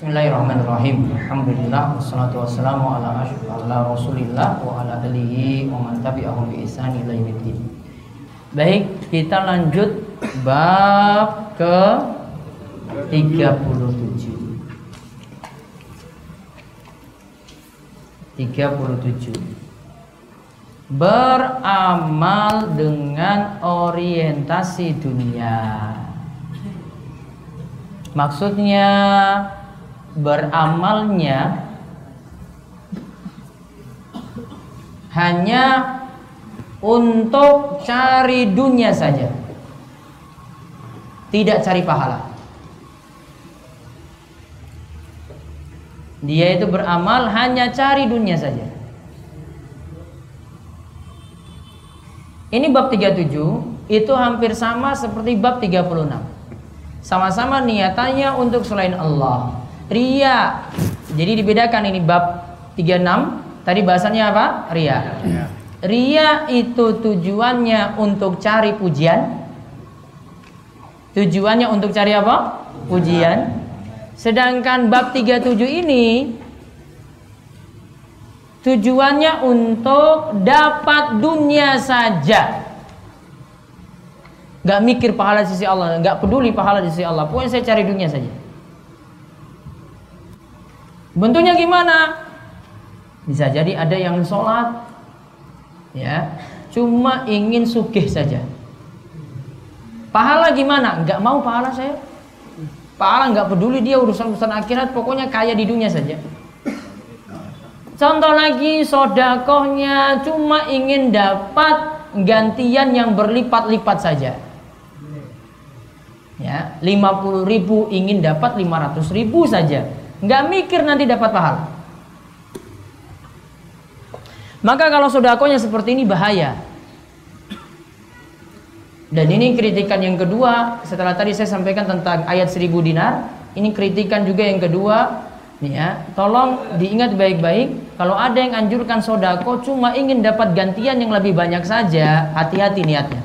Bismillahirrahmanirrahim. Alhamdulillah wassalatu wassalamu ala ala Rasulillah wa ala alihi wa man tabi'ahum bi ihsan ila. Baik, kita lanjut bab ke 37. 37. Beramal dengan orientasi dunia. Maksudnya beramalnya hanya untuk cari dunia saja. Tidak cari pahala. Dia itu beramal hanya cari dunia saja. Ini bab 37 itu hampir sama seperti bab 36. Sama-sama niatannya untuk selain Allah. Ria. Jadi dibedakan ini bab 36. Tadi bahasannya apa? Ria. Ria itu tujuannya untuk cari pujian. Tujuannya untuk cari apa? Pujian. Sedangkan bab 37 ini tujuannya untuk dapat dunia saja. Gak mikir pahala di sisi Allah, gak peduli pahala di sisi Allah. Pokoknya saya cari dunia saja. Bentuknya gimana? Bisa jadi ada yang sholat, ya, cuma ingin sugih saja. Pahala gimana? Nggak mau pahala saya. Pahala nggak peduli dia urusan urusan akhirat, pokoknya kaya di dunia saja. Contoh lagi, sodakohnya cuma ingin dapat gantian yang berlipat-lipat saja. Ya, 50 ribu ingin dapat 500 ribu saja nggak mikir nanti dapat pahala. Maka kalau sodakonya seperti ini bahaya. Dan ini kritikan yang kedua setelah tadi saya sampaikan tentang ayat 1000 dinar, ini kritikan juga yang kedua nih ya. Tolong diingat baik-baik kalau ada yang anjurkan sodako cuma ingin dapat gantian yang lebih banyak saja, hati-hati niatnya.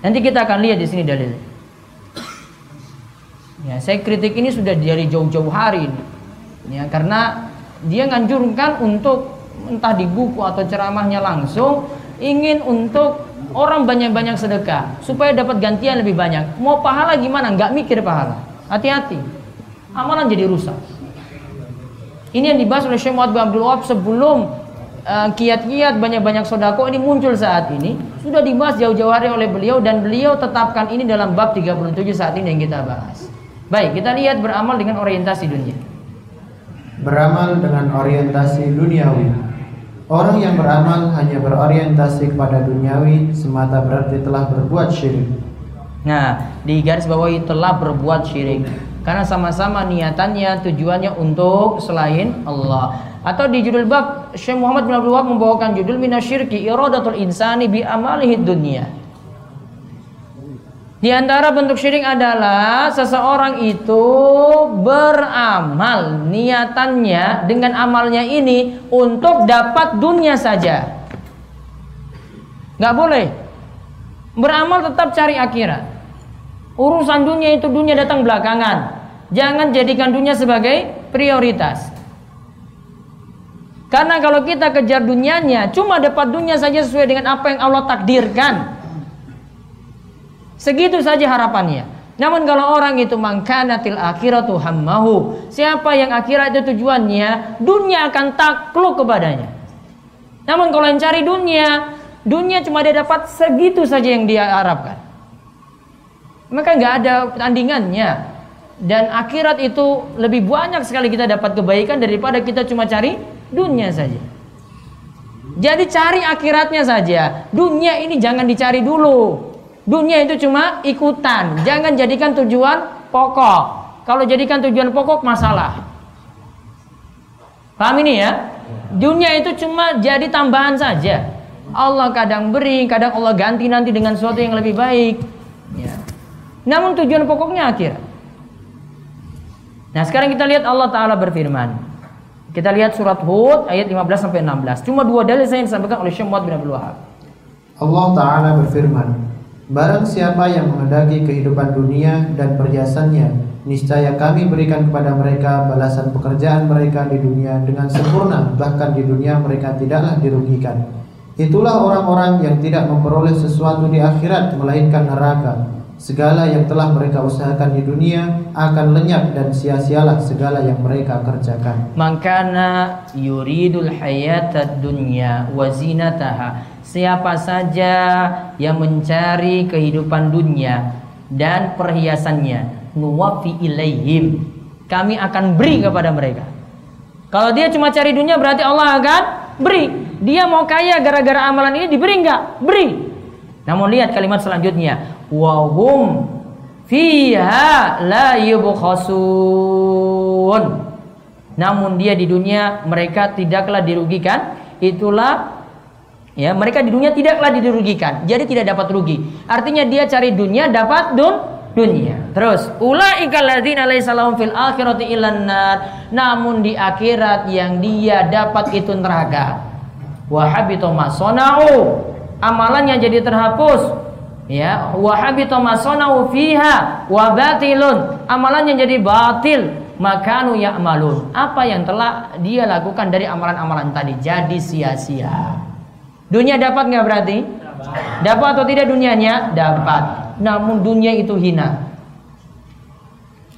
Nanti kita akan lihat di sini dalilnya. Ya, saya kritik ini sudah dari jauh-jauh hari ini. Ya, karena dia nganjurkan untuk entah di buku atau ceramahnya langsung ingin untuk orang banyak-banyak sedekah supaya dapat gantian lebih banyak. Mau pahala gimana? Nggak mikir pahala. Hati-hati. Amalan jadi rusak. Ini yang dibahas oleh Syekh Muhammad bin Abdul Wahab sebelum uh, kiat-kiat banyak-banyak sodako ini muncul saat ini sudah dibahas jauh-jauh hari oleh beliau dan beliau tetapkan ini dalam bab 37 saat ini yang kita bahas. Baik, kita lihat beramal dengan orientasi dunia. Beramal dengan orientasi duniawi. Orang yang beramal hanya berorientasi kepada duniawi semata berarti telah berbuat syirik. Nah, di garis bawahi telah berbuat syirik karena sama-sama niatannya tujuannya untuk selain Allah. Atau di judul bab Syekh Muhammad bin Abdul Wahab membawakan judul minasyirki iradatul insani bi amalihi dunia. Di antara bentuk syirik adalah seseorang itu beramal niatannya dengan amalnya ini untuk dapat dunia saja. Gak boleh. Beramal tetap cari akhirat. Urusan dunia itu dunia datang belakangan. Jangan jadikan dunia sebagai prioritas. Karena kalau kita kejar dunianya, cuma dapat dunia saja sesuai dengan apa yang Allah takdirkan. Segitu saja harapannya. Namun kalau orang itu mangkanatil akhiratu hammahu, siapa yang akhirat itu tujuannya, dunia akan takluk kepadanya. Namun kalau yang cari dunia, dunia cuma dia dapat segitu saja yang dia harapkan. Maka nggak ada tandingannya. Dan akhirat itu lebih banyak sekali kita dapat kebaikan daripada kita cuma cari dunia saja. Jadi cari akhiratnya saja. Dunia ini jangan dicari dulu. Dunia itu cuma ikutan, jangan jadikan tujuan pokok. Kalau jadikan tujuan pokok masalah. Paham ini ya? Dunia itu cuma jadi tambahan saja. Allah kadang beri, kadang Allah ganti nanti dengan sesuatu yang lebih baik. Ya. Namun tujuan pokoknya akhirat. Nah, sekarang kita lihat Allah taala berfirman. Kita lihat surat Hud ayat 15 sampai 16. Cuma dua dalil saya yang disampaikan oleh Syekh bin Abdul Wahab. Allah taala berfirman, Barang siapa yang menghendaki kehidupan dunia dan perhiasannya, niscaya kami berikan kepada mereka balasan pekerjaan mereka di dunia dengan sempurna, bahkan di dunia mereka tidaklah dirugikan. Itulah orang-orang yang tidak memperoleh sesuatu di akhirat melainkan neraka. Segala yang telah mereka usahakan di dunia akan lenyap dan sia-sialah segala yang mereka kerjakan. Makana yuridul hayatad dunya wa zinataha. Siapa saja yang mencari kehidupan dunia dan perhiasannya, nuwafi ilaihim. Kami akan beri kepada mereka. Kalau dia cuma cari dunia berarti Allah akan beri. Dia mau kaya gara-gara amalan ini diberi enggak? Beri. Namun lihat kalimat selanjutnya, wahum fiha la yubkhasun. Namun dia di dunia mereka tidaklah dirugikan. Itulah ya mereka di dunia tidaklah dirugikan. Jadi tidak dapat rugi. Artinya dia cari dunia dapat dun dunia. Terus fil akhirati Namun di akhirat yang dia dapat itu neraka. Wa habita Amalannya jadi terhapus ya wa habita masanahu fiha wa batilun amalannya jadi batil makanu ya'malun apa yang telah dia lakukan dari amalan-amalan tadi jadi sia-sia dunia dapat nggak berarti dapat atau tidak dunianya dapat namun dunia itu hina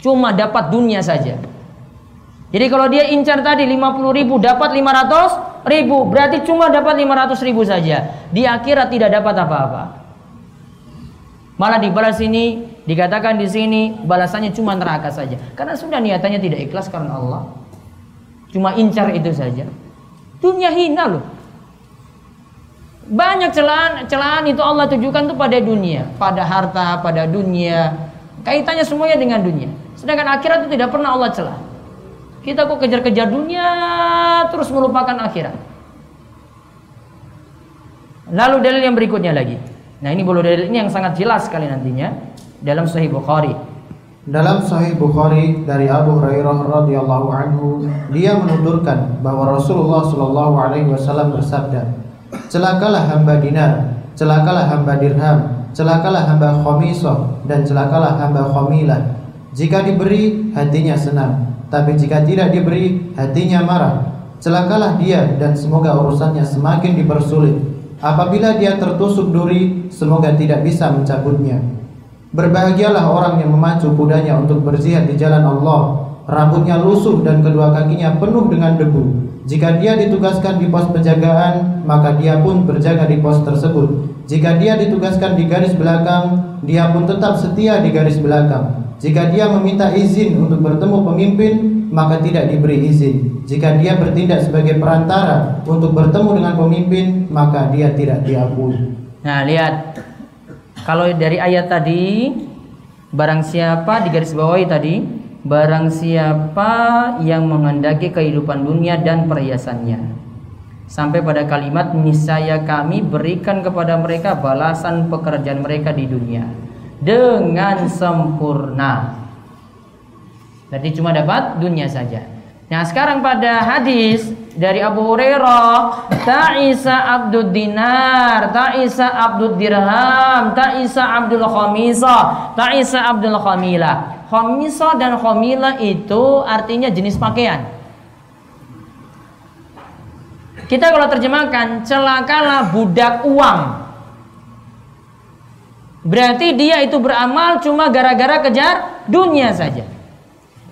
cuma dapat dunia saja jadi kalau dia incar tadi 50 ribu dapat 500 ribu berarti cuma dapat 500 ribu saja di akhirat tidak dapat apa-apa Malah dibalas ini, dikatakan di sini balasannya cuma neraka saja. Karena sudah niatannya tidak ikhlas karena Allah. Cuma incar itu saja. Dunia hina loh. Banyak celaan itu Allah tujukan tuh pada dunia, pada harta, pada dunia. Kaitannya semuanya dengan dunia. Sedangkan akhirat itu tidak pernah Allah celah. Kita kok kejar-kejar dunia terus melupakan akhirat. Lalu dalil yang berikutnya lagi. Nah ini bulu dalil ini yang sangat jelas sekali nantinya dalam Sahih Bukhari. Dalam Sahih Bukhari dari Abu Hurairah radhiyallahu anhu, dia menuturkan bahwa Rasulullah shallallahu alaihi wasallam bersabda, "Celakalah hamba dinar, celakalah hamba dirham, celakalah hamba khamisah dan celakalah hamba khamilah. Jika diberi, hatinya senang, tapi jika tidak diberi, hatinya marah. Celakalah dia dan semoga urusannya semakin dipersulit." Apabila dia tertusuk duri, semoga tidak bisa mencabutnya. Berbahagialah orang yang memacu kudanya untuk berjihad di jalan Allah. Rambutnya lusuh dan kedua kakinya penuh dengan debu. Jika dia ditugaskan di pos penjagaan, maka dia pun berjaga di pos tersebut. Jika dia ditugaskan di garis belakang, dia pun tetap setia di garis belakang. Jika dia meminta izin untuk bertemu pemimpin, maka tidak diberi izin. Jika dia bertindak sebagai perantara untuk bertemu dengan pemimpin, maka dia tidak diakui. Nah, lihat. Kalau dari ayat tadi, barang siapa di garis bawahi tadi, barang siapa yang menghendaki kehidupan dunia dan perhiasannya. Sampai pada kalimat niscaya kami berikan kepada mereka balasan pekerjaan mereka di dunia dengan sempurna. Berarti cuma dapat dunia saja. Nah sekarang pada hadis dari Abu Hurairah, Ta'isa Abdul Dinar, Ta'isa Abdul Dirham, Ta'isa Abdul Khamisa, Ta'isa Abdul Khamila. Khamisa dan Khamila itu artinya jenis pakaian. Kita kalau terjemahkan, celakalah budak uang. Berarti dia itu beramal cuma gara-gara kejar dunia saja.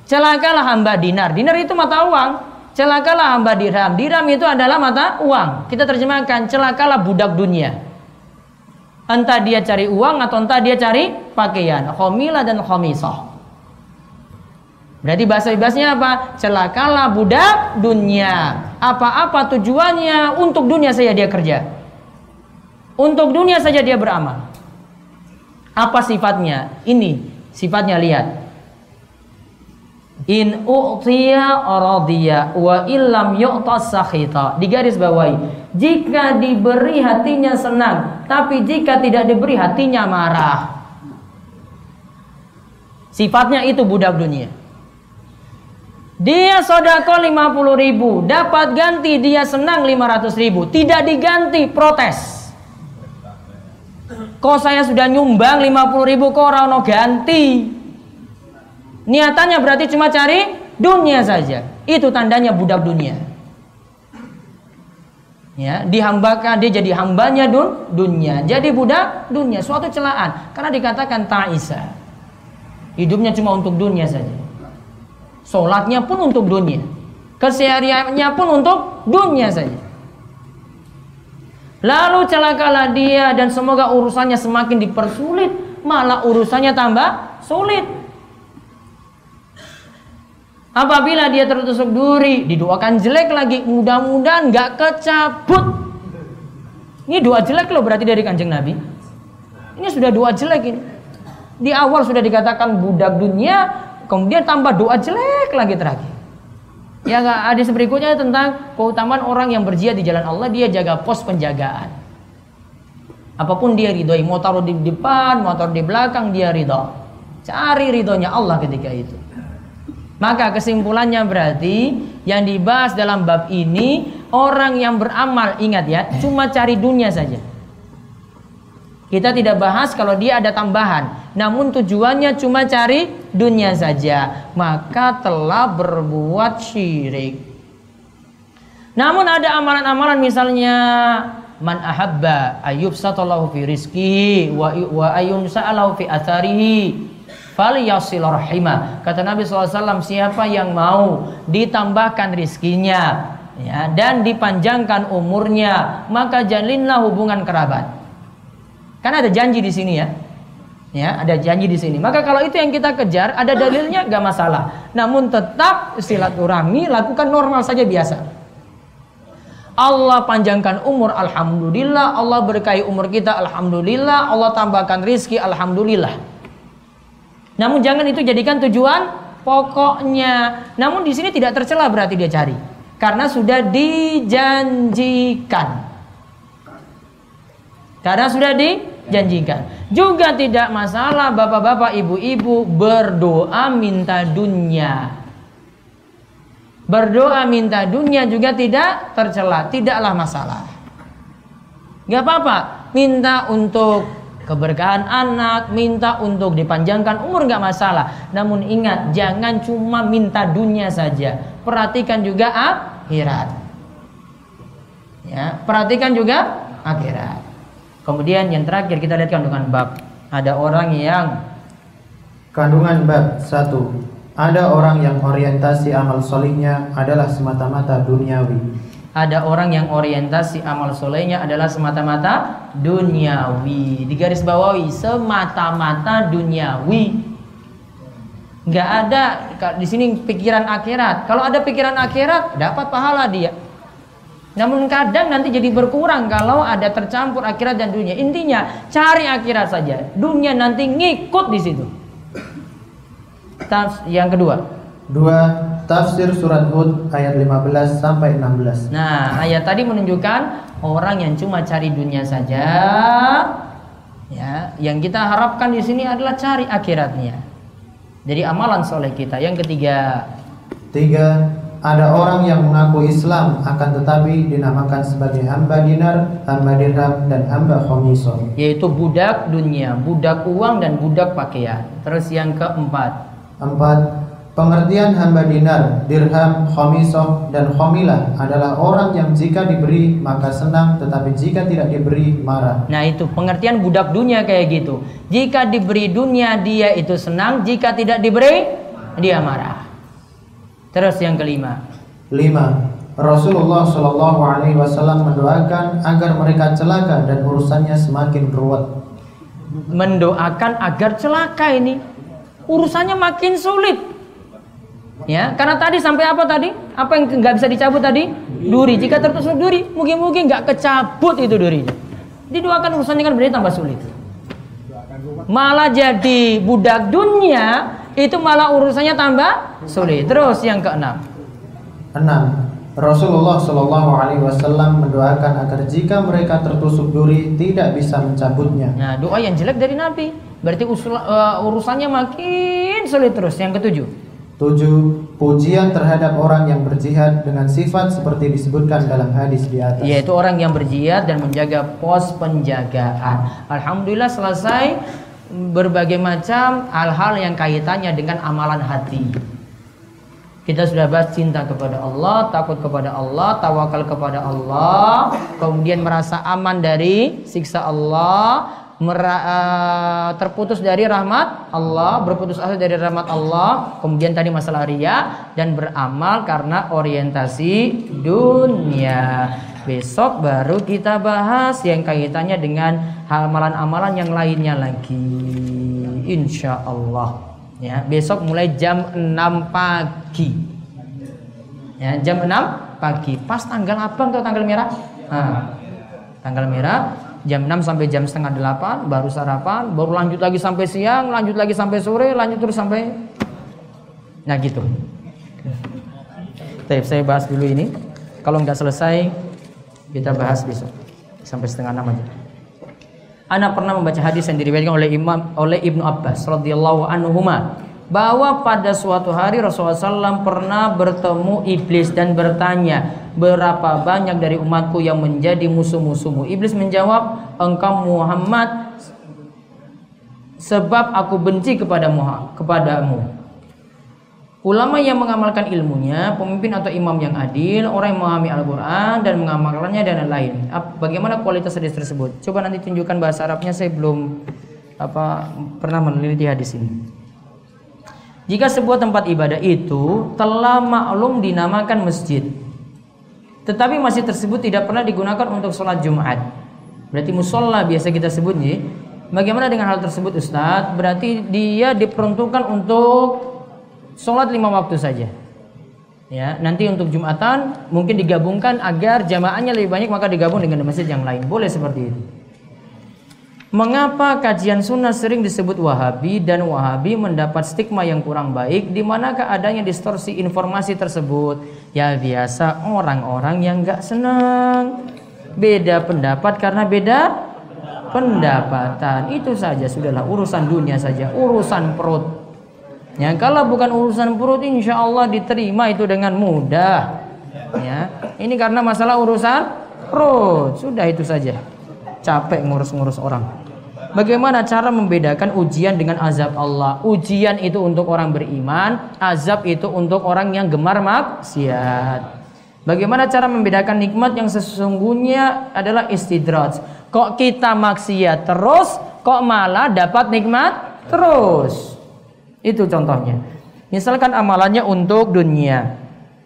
Celakalah hamba dinar. Dinar itu mata uang. Celakalah hamba dirham. Dirham itu adalah mata uang. Kita terjemahkan celakalah budak dunia. Entah dia cari uang atau entah dia cari pakaian. Khomilah dan khomisah. Berarti bahasa bebasnya apa? Celakalah budak dunia. Apa-apa tujuannya untuk dunia saja dia kerja. Untuk dunia saja dia beramal. Apa sifatnya? Ini sifatnya lihat. In u'tiya wa illam. Di garis bawahi. Jika diberi hatinya senang, tapi jika tidak diberi hatinya marah. Sifatnya itu budak dunia. Dia sodako 50 ribu, dapat ganti dia senang 500 ribu. Tidak diganti, protes. Kok saya sudah nyumbang 50 ribu, kok orang ganti? Niatannya berarti cuma cari dunia saja. Itu tandanya budak dunia. Ya, dihambakan dia jadi hambanya dun dunia. Jadi budak dunia, suatu celaan karena dikatakan ta'isa. Hidupnya cuma untuk dunia saja. Sholatnya pun untuk dunia. Kesehariannya pun untuk dunia saja. Lalu celakalah dia dan semoga urusannya semakin dipersulit. Malah urusannya tambah sulit. Apabila dia tertusuk duri, didoakan jelek lagi, mudah-mudahan nggak kecabut. Ini doa jelek loh berarti dari kanjeng Nabi. Ini sudah doa jelek ini. Di awal sudah dikatakan budak dunia, Kemudian tambah doa jelek lagi terakhir. Ya ada berikutnya tentang keutamaan orang yang berjihad di jalan Allah dia jaga pos penjagaan. Apa pun dia ridhoi, mau taruh di depan, mau taruh di belakang dia ridho. Cari ridhonya Allah ketika itu. Maka kesimpulannya berarti yang dibahas dalam bab ini orang yang beramal ingat ya cuma cari dunia saja. Kita tidak bahas kalau dia ada tambahan, namun tujuannya cuma cari dunia saja, maka telah berbuat syirik. Namun ada amalan-amalan misalnya man ahabba ayub satallahu fi rizki wa, wa ayun sa'alahu fi atharihi falyasil rahimah. Kata Nabi SAW siapa yang mau ditambahkan rizkinya ya, dan dipanjangkan umurnya maka jalinlah hubungan kerabat. Karena ada janji di sini ya. Ya, ada janji di sini. Maka kalau itu yang kita kejar, ada dalilnya gak masalah. Namun tetap silaturahmi lakukan normal saja biasa. Allah panjangkan umur, alhamdulillah. Allah berkahi umur kita, alhamdulillah. Allah tambahkan rizki, alhamdulillah. Namun jangan itu jadikan tujuan pokoknya. Namun di sini tidak tercela berarti dia cari, karena sudah dijanjikan. Karena sudah dijanjikan. Juga tidak masalah bapak-bapak, ibu-ibu berdoa minta dunia. Berdoa minta dunia juga tidak tercela, tidaklah masalah. Gak apa-apa, minta untuk keberkahan anak, minta untuk dipanjangkan umur gak masalah. Namun ingat, jangan cuma minta dunia saja. Perhatikan juga akhirat. Ya, perhatikan juga akhirat. Kemudian yang terakhir kita lihat kandungan bab. Ada orang yang kandungan bab satu. Ada orang yang orientasi amal solihnya adalah semata-mata duniawi. Ada orang yang orientasi amal solehnya adalah semata-mata duniawi. Di garis bawahi semata-mata duniawi. Nggak ada di sini pikiran akhirat. Kalau ada pikiran akhirat, dapat pahala dia. Namun kadang nanti jadi berkurang kalau ada tercampur akhirat dan dunia. Intinya cari akhirat saja. Dunia nanti ngikut di situ. Tafs yang kedua. Dua, tafsir surat Hud ayat 15 sampai 16. Nah, ayat tadi menunjukkan orang yang cuma cari dunia saja. Ya, yang kita harapkan di sini adalah cari akhiratnya. Jadi amalan soleh kita. Yang ketiga. Tiga, ada orang yang mengaku Islam akan tetapi dinamakan sebagai hamba dinar, hamba dirham dan hamba khomiso. Yaitu budak dunia, budak uang dan budak pakaian. Terus yang keempat. Empat. Pengertian hamba dinar, dirham, khomiso dan khomilah adalah orang yang jika diberi maka senang tetapi jika tidak diberi marah. Nah itu pengertian budak dunia kayak gitu. Jika diberi dunia dia itu senang, jika tidak diberi dia marah. Terus yang kelima. Lima. Rasulullah Shallallahu Alaihi Wasallam mendoakan agar mereka celaka dan urusannya semakin ruwet. Mendoakan agar celaka ini urusannya makin sulit. Ya, karena tadi sampai apa tadi? Apa yang nggak bisa dicabut tadi? Duri. Jika tertusuk duri, mungkin-mungkin nggak kecabut itu durinya. Didoakan urusannya kan berarti tambah sulit. Malah jadi budak dunia itu malah urusannya tambah sulit. Terus yang keenam. Enam. Rasulullah Shallallahu Alaihi Wasallam mendoakan agar jika mereka tertusuk duri tidak bisa mencabutnya. Nah, doa yang jelek dari Nabi. Berarti usul, uh, urusannya makin sulit terus. Yang ketujuh. Tujuh, pujian terhadap orang yang berjihad dengan sifat seperti disebutkan dalam hadis di atas. Yaitu orang yang berjihad dan menjaga pos penjagaan. Alhamdulillah selesai berbagai macam hal-hal yang kaitannya dengan amalan hati. Kita sudah bahas cinta kepada Allah, takut kepada Allah, tawakal kepada Allah, kemudian merasa aman dari siksa Allah, uh, terputus dari rahmat Allah, berputus asa dari rahmat Allah, kemudian tadi masalah ria dan beramal karena orientasi dunia. Besok baru kita bahas yang kaitannya dengan amalan-amalan yang lainnya lagi. Insya Allah. Ya, besok mulai jam 6 pagi. Ya, jam 6 pagi. Pas tanggal apa tuh tanggal merah? Nah, tanggal merah jam 6 sampai jam setengah 8 baru sarapan, baru lanjut lagi sampai siang, lanjut lagi sampai sore, lanjut terus sampai nah gitu. Tapi saya bahas dulu ini. Kalau nggak selesai kita bahas besok. Sampai setengah enam aja. Ana pernah membaca hadis yang diriwayatkan oleh Imam oleh Ibnu Abbas radhiyallahu anhuma bahwa pada suatu hari Rasulullah SAW pernah bertemu iblis dan bertanya berapa banyak dari umatku yang menjadi musuh-musuhmu? Iblis menjawab engkau Muhammad sebab aku benci kepada kepadamu Ulama yang mengamalkan ilmunya, pemimpin atau imam yang adil, orang yang memahami Al-Quran dan mengamalkannya dan lain-lain. Bagaimana kualitas hadis tersebut? Coba nanti tunjukkan bahasa Arabnya. Saya belum apa pernah meneliti hadis ini. Jika sebuah tempat ibadah itu telah maklum dinamakan masjid, tetapi masjid tersebut tidak pernah digunakan untuk sholat Jumat, berarti musola biasa kita sebut nih. Bagaimana dengan hal tersebut Ustadz? Berarti dia diperuntukkan untuk sholat lima waktu saja. Ya, nanti untuk Jumatan mungkin digabungkan agar jamaahnya lebih banyak maka digabung dengan masjid yang lain. Boleh seperti itu. Mengapa kajian sunnah sering disebut wahabi dan wahabi mendapat stigma yang kurang baik? Di manakah adanya distorsi informasi tersebut? Ya biasa orang-orang yang gak senang. Beda pendapat karena beda pendapatan. Itu saja sudahlah urusan dunia saja, urusan perut. Ya, kalau bukan urusan perut insya Allah diterima itu dengan mudah. Ya, ini karena masalah urusan perut. Sudah itu saja capek ngurus-ngurus orang. Bagaimana cara membedakan ujian dengan azab Allah? Ujian itu untuk orang beriman, azab itu untuk orang yang gemar maksiat. Bagaimana cara membedakan nikmat yang sesungguhnya adalah istidraj? Kok kita maksiat terus, kok malah dapat nikmat terus? Itu contohnya. Misalkan amalannya untuk dunia.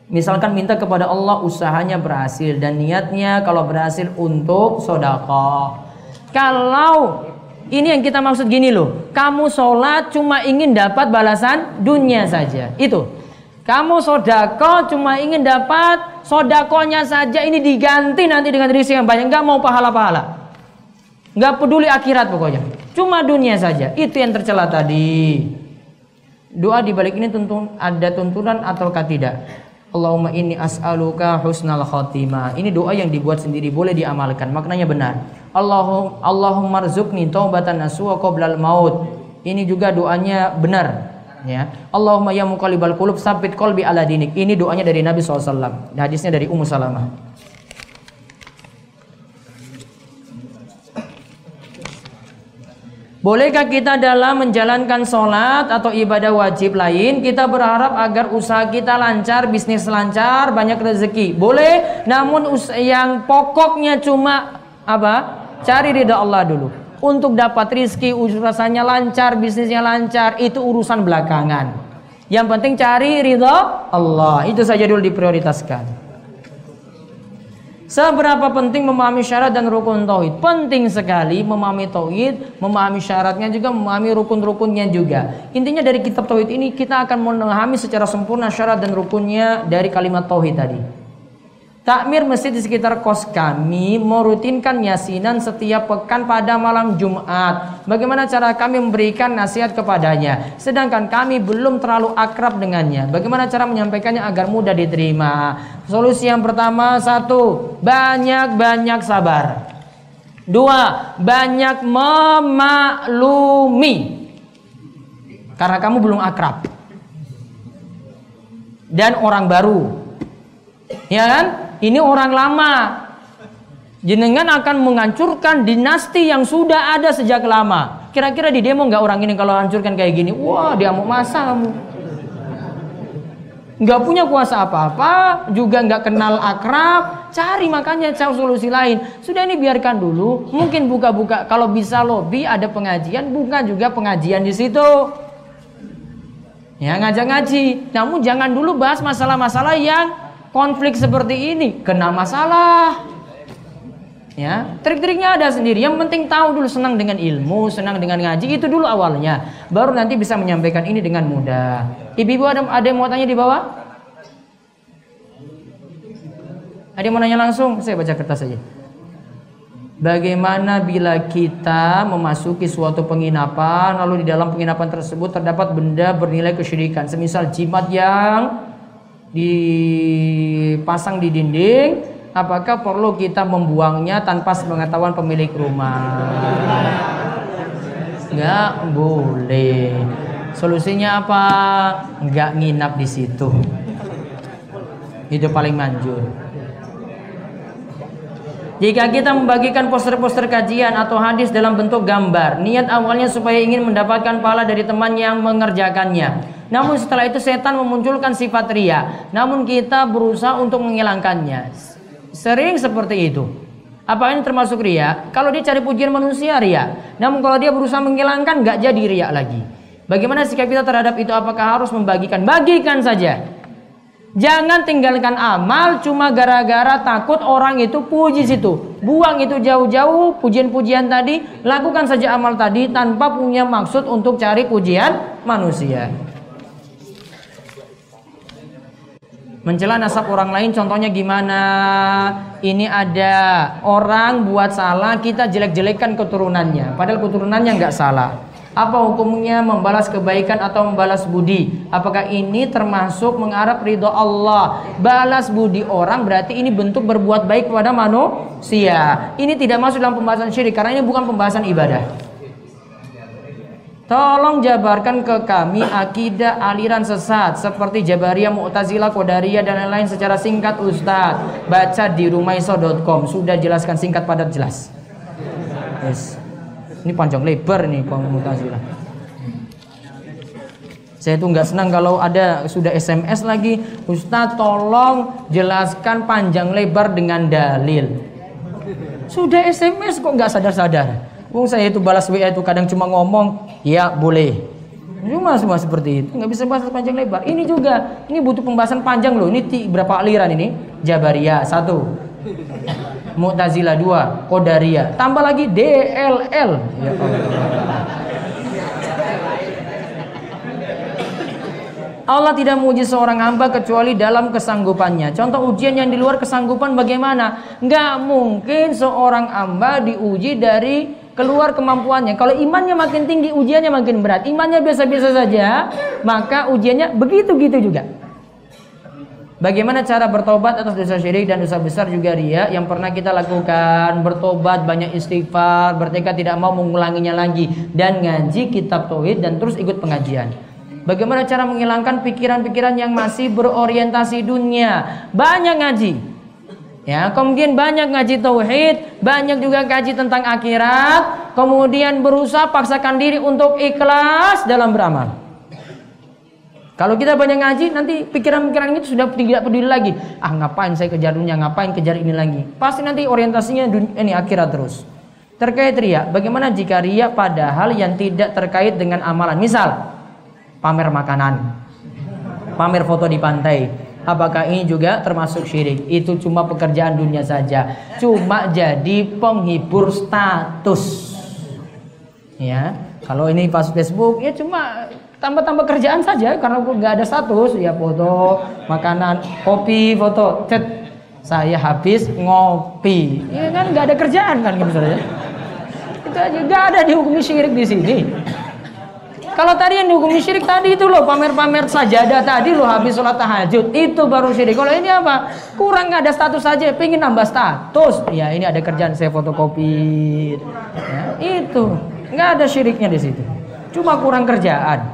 Misalkan minta kepada Allah usahanya berhasil dan niatnya kalau berhasil untuk sodako. Kalau ini yang kita maksud gini loh, kamu sholat cuma ingin dapat balasan dunia saja. Itu. Kamu sodako cuma ingin dapat sodakonya saja ini diganti nanti dengan rezeki yang banyak. Gak mau pahala-pahala. Gak peduli akhirat pokoknya. Cuma dunia saja. Itu yang tercela tadi. Doa di balik ini tentu ada tuntunan ataukah tidak? Allahumma inni as'aluka husnal khotimah. Ini doa yang dibuat sendiri, boleh diamalkan. Maknanya benar. Allahum Allahumma rzuqni taubatan nasuha qoblal maut. Ini juga doanya benar. Ya. Allahumma ya muqallibal qulub sabit qalbi ala dinik. Ini doanya dari Nabi SAW. Hadisnya dari Ummu Salamah. Bolehkah kita dalam menjalankan sholat atau ibadah wajib lain kita berharap agar usaha kita lancar, bisnis lancar, banyak rezeki? Boleh, namun yang pokoknya cuma apa? Cari ridha Allah dulu. Untuk dapat rizki, rasanya lancar, bisnisnya lancar, itu urusan belakangan. Yang penting cari ridha Allah. Itu saja dulu diprioritaskan. Seberapa penting memahami syarat dan rukun tauhid? Penting sekali memahami tauhid, memahami syaratnya juga, memahami rukun-rukunnya juga. Intinya dari kitab tauhid ini kita akan memahami secara sempurna syarat dan rukunnya dari kalimat tauhid tadi. Takmir masjid di sekitar kos kami merutinkan yasinan setiap pekan pada malam Jumat. Bagaimana cara kami memberikan nasihat kepadanya? Sedangkan kami belum terlalu akrab dengannya. Bagaimana cara menyampaikannya agar mudah diterima? Solusi yang pertama satu, banyak-banyak sabar. Dua, banyak memaklumi. Karena kamu belum akrab. Dan orang baru. Ya kan? Ini orang lama. Jenengan akan menghancurkan dinasti yang sudah ada sejak lama. Kira-kira di demo nggak orang ini kalau hancurkan kayak gini? Wah, dia mau masa kamu. Nggak punya kuasa apa-apa, juga nggak kenal akrab. Cari makanya cari solusi lain. Sudah ini biarkan dulu. Mungkin buka-buka. Kalau bisa lobby ada pengajian, buka juga pengajian di situ. Ya ngajak ngaji. Namun jangan dulu bahas masalah-masalah yang konflik seperti ini kena masalah. Ya, trik-triknya ada sendiri. Yang penting tahu dulu senang dengan ilmu, senang dengan ngaji itu dulu awalnya. Baru nanti bisa menyampaikan ini dengan mudah. Ibu-ibu ada ada yang mau tanya di bawah? Ada yang mau nanya langsung? Saya baca kertas saja. Bagaimana bila kita memasuki suatu penginapan lalu di dalam penginapan tersebut terdapat benda bernilai kesyirikan, semisal jimat yang dipasang di dinding, apakah perlu kita membuangnya tanpa sepengetahuan pemilik rumah? Enggak boleh. Solusinya apa? Enggak nginap di situ. Itu paling manjur. Jika kita membagikan poster-poster kajian atau hadis dalam bentuk gambar, niat awalnya supaya ingin mendapatkan pahala dari teman yang mengerjakannya. Namun setelah itu setan memunculkan sifat ria. Namun kita berusaha untuk menghilangkannya. Sering seperti itu. Apa ini termasuk ria? Kalau dia cari pujian manusia ria. Namun kalau dia berusaha menghilangkan nggak jadi ria lagi. Bagaimana sikap kita terhadap itu? Apakah harus membagikan? Bagikan saja. Jangan tinggalkan amal cuma gara-gara takut orang itu puji situ. Buang itu jauh-jauh pujian-pujian tadi, lakukan saja amal tadi tanpa punya maksud untuk cari pujian manusia. Mencela nasab orang lain contohnya gimana? Ini ada orang buat salah, kita jelek-jelekan keturunannya. Padahal keturunannya nggak salah. Apa hukumnya membalas kebaikan atau membalas budi? Apakah ini termasuk mengharap ridho Allah? Balas budi orang berarti ini bentuk berbuat baik kepada manusia. Ini tidak masuk dalam pembahasan syirik karena ini bukan pembahasan ibadah. Tolong jabarkan ke kami akidah aliran sesat seperti Jabariyah, Mu'tazilah, Qadariyah dan lain-lain secara singkat Ustadz. Baca di rumaiso.com sudah jelaskan singkat padat jelas. Yes. Ini panjang lebar nih kaum Mu'tazilah. Saya tuh nggak senang kalau ada sudah SMS lagi, Ustaz tolong jelaskan panjang lebar dengan dalil. Sudah SMS kok nggak sadar-sadar. Wong saya itu balas WA itu kadang cuma ngomong, ya boleh. Cuma semua seperti itu, nggak bisa bahas panjang lebar. Ini juga, ini butuh pembahasan panjang loh. Ini berapa aliran ini? Jabariyah satu, Mu'tazilah 2, Qadariyah. Tambah lagi DLL. Ya Allah. tidak menguji seorang hamba kecuali dalam kesanggupannya. Contoh ujian yang di luar kesanggupan bagaimana? Nggak mungkin seorang hamba diuji dari keluar kemampuannya. Kalau imannya makin tinggi, ujiannya makin berat. Imannya biasa-biasa saja, maka ujiannya begitu-gitu juga. Bagaimana cara bertobat atas dosa syirik dan dosa besar juga ria yang pernah kita lakukan bertobat banyak istighfar bertekad tidak mau mengulanginya lagi dan ngaji kitab tauhid dan terus ikut pengajian. Bagaimana cara menghilangkan pikiran-pikiran yang masih berorientasi dunia? Banyak ngaji. Ya, kemudian banyak ngaji tauhid, banyak juga ngaji tentang akhirat, kemudian berusaha paksakan diri untuk ikhlas dalam beramal. Kalau kita banyak ngaji, nanti pikiran-pikiran itu sudah tidak peduli lagi. Ah, ngapain saya kejar dunia, ngapain kejar ini lagi? Pasti nanti orientasinya dunia, ini akhirat terus. Terkait ria, bagaimana jika ria padahal yang tidak terkait dengan amalan? Misal, pamer makanan, pamer foto di pantai. Apakah ini juga termasuk syirik? Itu cuma pekerjaan dunia saja. Cuma jadi penghibur status. Ya, kalau ini pas Facebook ya cuma tambah-tambah kerjaan saja karena nggak ada status ya foto makanan kopi foto chat Saya habis ngopi. Ya kan nggak ada kerjaan kan misalnya. Itu aja nggak ada dihukumi syirik di sini. Kalau tadi yang dihukumi syirik tadi itu loh pamer-pamer sajadah tadi loh habis sholat tahajud itu baru syirik. Kalau ini apa? Kurang nggak ada status saja, pengen nambah status. Ya ini ada kerjaan saya fotokopi. Ya, itu nggak ada syiriknya di situ. Cuma kurang kerjaan.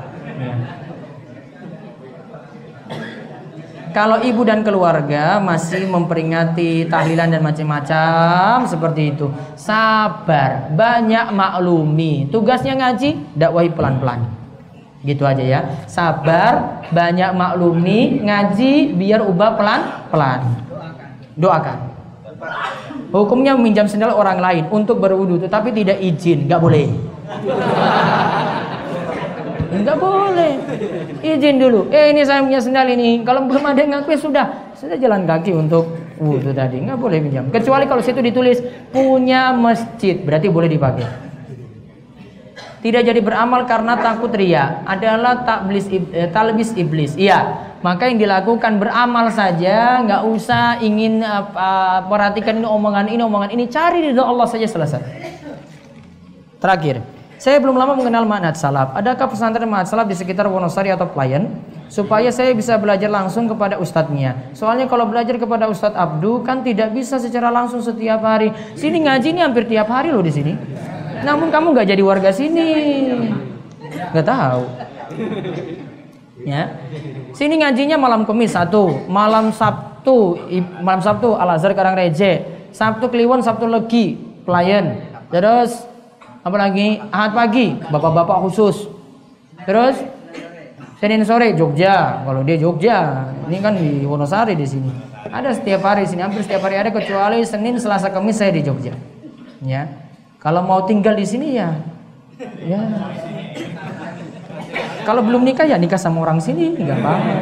Kalau ibu dan keluarga masih memperingati tahlilan dan macam-macam seperti itu, sabar, banyak maklumi. Tugasnya ngaji, dakwahi pelan-pelan. Gitu aja ya. Sabar, banyak maklumi, ngaji biar ubah pelan-pelan. Doakan. Hukumnya meminjam sendal orang lain untuk berwudu tetapi tidak izin, nggak boleh. Enggak boleh. Izin dulu. Eh ini saya punya sendal ini. Kalau belum ada yang ngaku ya sudah. Sudah jalan kaki untuk wudhu tadi. Enggak boleh pinjam. Kecuali kalau situ ditulis punya masjid. Berarti boleh dipakai. Tidak jadi beramal karena takut ria adalah takblis eh, talbis iblis. Iya. Maka yang dilakukan beramal saja, nggak usah ingin uh, perhatikan ini omongan ini omongan ini, cari ridho Allah saja selesai. Terakhir, saya belum lama mengenal makna salaf. Adakah pesantren makna salaf di sekitar Wonosari atau Pelayan? Supaya saya bisa belajar langsung kepada ustadznya. Soalnya kalau belajar kepada Ustadz Abdu kan tidak bisa secara langsung setiap hari. Sini ngaji ini hampir tiap hari loh di sini. Namun kamu nggak jadi warga sini. Nggak tahu. Ya. Sini ngajinya malam Kamis satu, malam Sabtu, malam Sabtu Al Azhar Karangreje, Sabtu Kliwon, Sabtu Legi, Pelayan. Terus apalagi ahad pagi. Bapak-bapak khusus. Terus? Senin sore Jogja. Kalau dia Jogja ini kan di Wonosari di sini. Ada setiap hari sini hampir setiap hari ada kecuali Senin Selasa Kamis saya di Jogja. Ya. Kalau mau tinggal di sini ya. Ya. Kalau belum nikah ya nikah sama orang sini nggak apa-apa.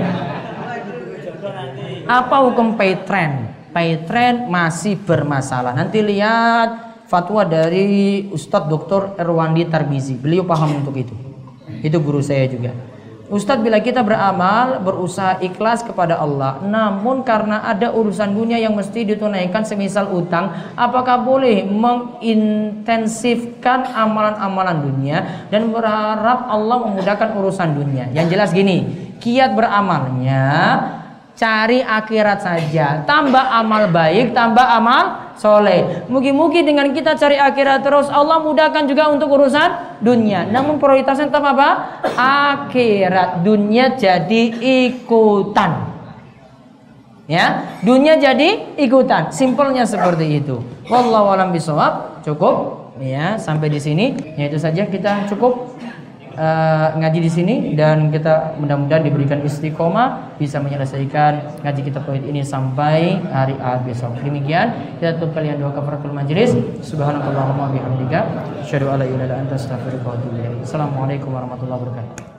Apa hukum pay trend pay trend masih bermasalah. Nanti lihat fatwa dari Ustadz Dr. Erwandi Tarbizi. Beliau paham untuk itu. Itu guru saya juga. Ustadz bila kita beramal berusaha ikhlas kepada Allah Namun karena ada urusan dunia yang mesti ditunaikan semisal utang Apakah boleh mengintensifkan amalan-amalan dunia Dan berharap Allah memudahkan urusan dunia Yang jelas gini Kiat beramalnya Cari akhirat saja Tambah amal baik, tambah amal soleh. Mugi-mugi dengan kita cari akhirat terus Allah mudahkan juga untuk urusan dunia. Namun prioritasnya tetap apa? Akhirat. Dunia jadi ikutan. Ya, dunia jadi ikutan. Simpelnya seperti itu. Wallahu alam bisawab. Cukup ya sampai di sini. Ya itu saja kita cukup uh, ngaji di sini dan kita mudah-mudahan diberikan istiqomah bisa menyelesaikan ngaji kita poin ini sampai hari Ahad besok. Demikian kita tutup kalian dua kafaratul majelis. Subhanakallahumma bihamdika asyhadu an la ilaha illa anta astaghfiruka wa warahmatullahi wabarakatuh.